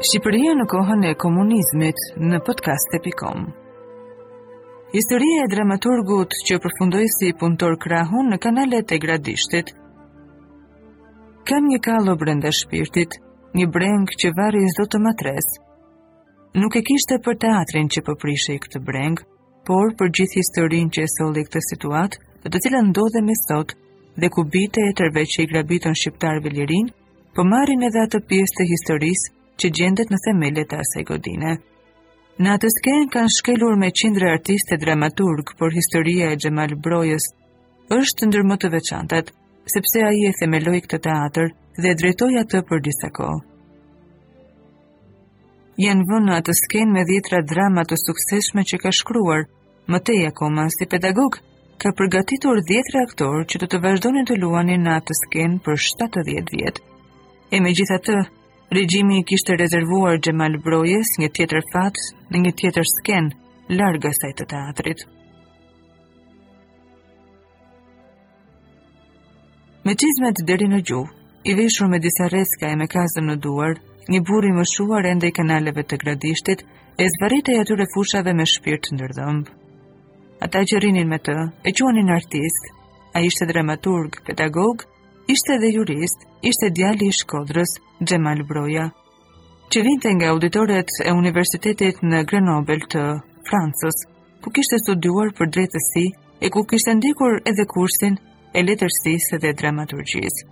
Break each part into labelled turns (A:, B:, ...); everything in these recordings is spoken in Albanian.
A: Shqipëria në kohën e komunizmit në podcast.com Historia e dramaturgut që përfundoi si punëtor krahu në kanalet e gradishtit Kam një kallo brenda shpirtit, një brengë që varri s'do të ma tresë Nuk e kishte për teatrin që po prishej këtë brengë, por për gjithë historinë që e solli këtë situatë, në të cilën ndodhemi sot, dhe ku bijtë e etërve që i grabitën shqiptarëve lirinë, po marrin edhe atë pjesë të historisë që gjendet në themelet e asaj godine. Në atë skenë kanë shkelur me qindra artistë e dramaturgë, por historia e Xhemal Brojës është ndër më të veçantat, sepse ai e themeloi këtë teatër dhe e drejtoi atë për disa kohë. Janë vënë në atë skenë me dhjetra drama të suksesshme që ka shkruar, më tej akoma si pedagog, ka përgatitur dhjetra aktorë që do të vazhdonin të luanin në atë skenë për 70 vjet. E megjithatë, regjimi i kishte rezervuar Xhemal Brojës një tjetër fat në një tjetër skenë, larg asaj të teatrit. Me çizmet deri në gju, i veshur me disa rrecka e me kazmë në duar, një burrë i moshuar endej kanaleve të Gradishtit, e zvarritej atyre fushave me shpirt ndër dhëmbë. Ata që rrinin me të, e quanin artist, ai ishte dramaturg, pedagog, ishte dhe jurist, ishte djali i Shkodrës, Xhemal Broja. që vinte nga auditoret e universitetit në Grenoble të Francës, ku kishte studiuar për drejtësi e ku kishte ndjekur edhe kursin e letërsisë dhe dramaturgjisë.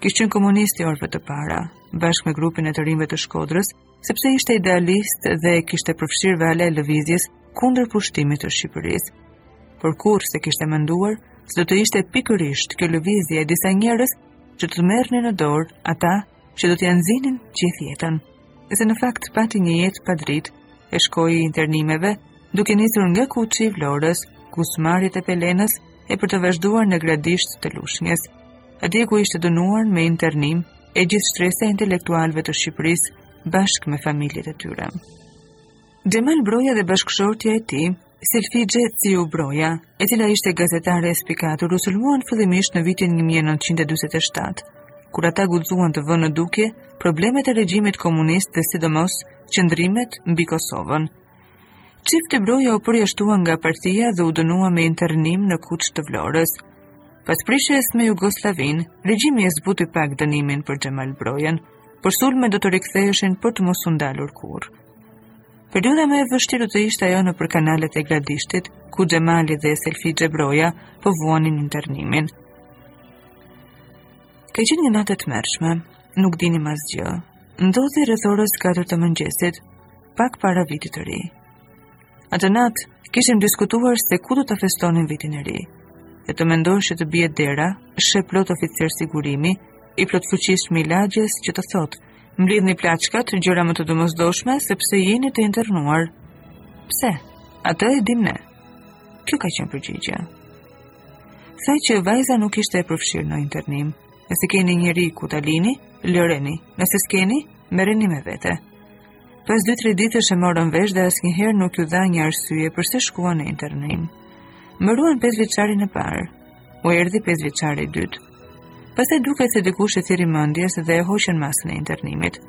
A: Kishte qenë komunist i orëve të para, bashkë me grupin e të rinjve të Shkodrës, sepse ishte idealist dhe e kishte përfshirë vala e lëvizjes kundër pushtimit të Shqipërisë. Por kurrë s'e kishte menduar se do të ishte pikërisht kjo lëvizje e disa njerëz që do merrnin në dorë ata që do t'ja nxinin gjithë jetën. Dhe në fakt pati një jetë pa dritë, e shkoi internimeve, duke nisur nga Kuçi i Vlorës, Gusmari i Tepelenës e për të vazhduar në Gradishtë të Lushnjes. Atje ku ishte dënuar me internim e gjithë shtresa e intelektualëve të Shqipërisë bashkë me familjet e tyre. Xhemal Broja dhe bashkëshortja e tij Selfixhe Ciu Broja, e cila ishte gazetare e spikatur, u sulmuan fillimisht në vitin 1947, kur ata guxuan të vënë në dukje problemet e regjimit komunist dhe sidomos qëndrimet mbi Kosovën. Çifti Broja u përjashtua nga partia dhe u dënua me internim në Kuç të Vlorës. Pas prishjes me Jugosllavinë, regjimi e zbuti pak dënimin për Xhemal Brojën, por sulmet do të riktheheshin për të mos u ndalur kurrë. Periudha më e vështirë do të ishte ajo nëpër kanalet e Gradishtit, ku Xhemali dhe Selfixhe Broja po vuanin internimin. Ka qenë një natë e tmerrshme, nuk dinim asgjë. Ndodhi rreth orës 4 të mëngjesit, pak para vitit të ri. Atë natë, kishim diskutuar se ku do ta festonim vitin e ri. E të mendosh që të bie dera, sheh plot oficerë sigurimi, i plotfuqishmi i lagjes që të thotë, Mblidhni plaçkat, gjërat më të domosdoshme sepse jeni të internuar. Pse? Atë e dimë ne. Kjo ka qenë përgjigja. Tha që vajza nuk ishte e përfshirë në internim. Nëse keni njeri ku ta lini, lëreni. Nëse s'keni, merreni me vete. Pas 2-3 ditësh e morën vesh dhe asnjëherë nuk iu dha një arsye përse shkuan në internim. Mbaruan 5 vjeçarin e parë. U erdhi 5 vjeçari i dytë. Pastaj duket se dikush i thirri mendjes dhe e hoqën masën e internimit.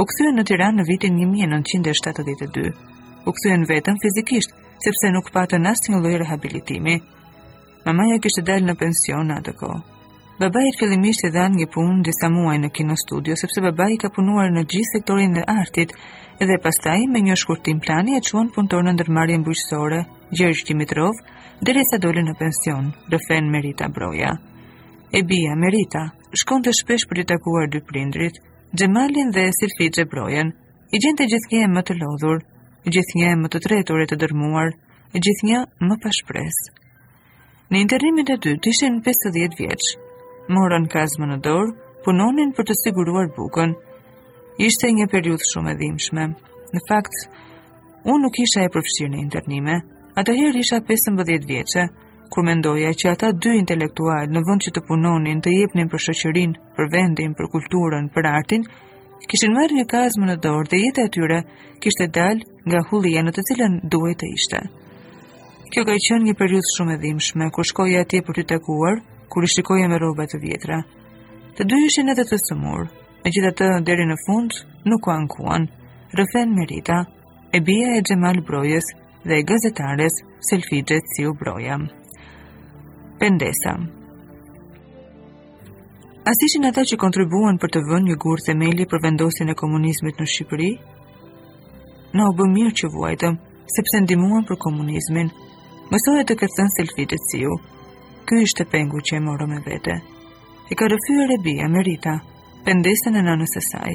A: U kthyen në Tiranë në vitin 1972. U kthyen vetëm fizikisht, sepse nuk patën asnjë lloj rehabilitimi. Mamaja kishte dalë në pension atë kohë. Babait fillimisht i dhanë një punë disa muaj në kinostudio, sepse babai ka punuar në gjithë sektorin e artit, dhe pastaj me një shkurtim plani e çuan punëtor në ndërmarrjen bujqësore. Gjergj Dimitrov, derisa doli në pension, rrëfen Merita Broja. E bija Merita shkonte shpesh për t'i takuar dy prindërit, Xhemalin dhe Selfixhe Brojën. I gjente gjithnjë e më të lodhur, gjithnjë e më të tretur e të dërmuar, gjithnjë më pa shpresë. Në internimin e dytë ishin 50 vjeç. Morën kazmë në dorë, punonin për të siguruar bukën. Ishte një periudhë shumë e dhimbshme. Në fakt, unë nuk isha e përfshirë në internime. Atëherë isha 15 vjeçe, kur mendoja që ata dy intelektualë në vend që të punonin, të jepnin për shoqërinë, për vendin, për kulturën, për artin, kishin marrë një kazmë në dorë dhe jeta e tyre kishte dalë nga hullia në të cilën duhej të ishte. Kjo ka qenë një periudhë shumë e dhimbshme, kur shkoja atje për t'i takuar, kur i shikoja me rroba të vjetra. Të dy ishin edhe të sëmurë, megjithatë deri në fund nuk u ankuan. Rrëfen Merita, e bija e Xhemal Brojës dhe e gazetares Selfixhe Ciu Broja. Pendesa. A s'ishin ata që kontribuan për të vënë një gur themeli për vendosjen e komunizmit në Shqipëri? Na u bë mirë që vuajtëm, sepse ndihmuam për komunizmin. Mësohet të ketë thënë Selfixhe Ciu. Ky ishte pengu që e morën me vete. E ka rrëfyer e bija, Merita, pendesën e nënës së saj.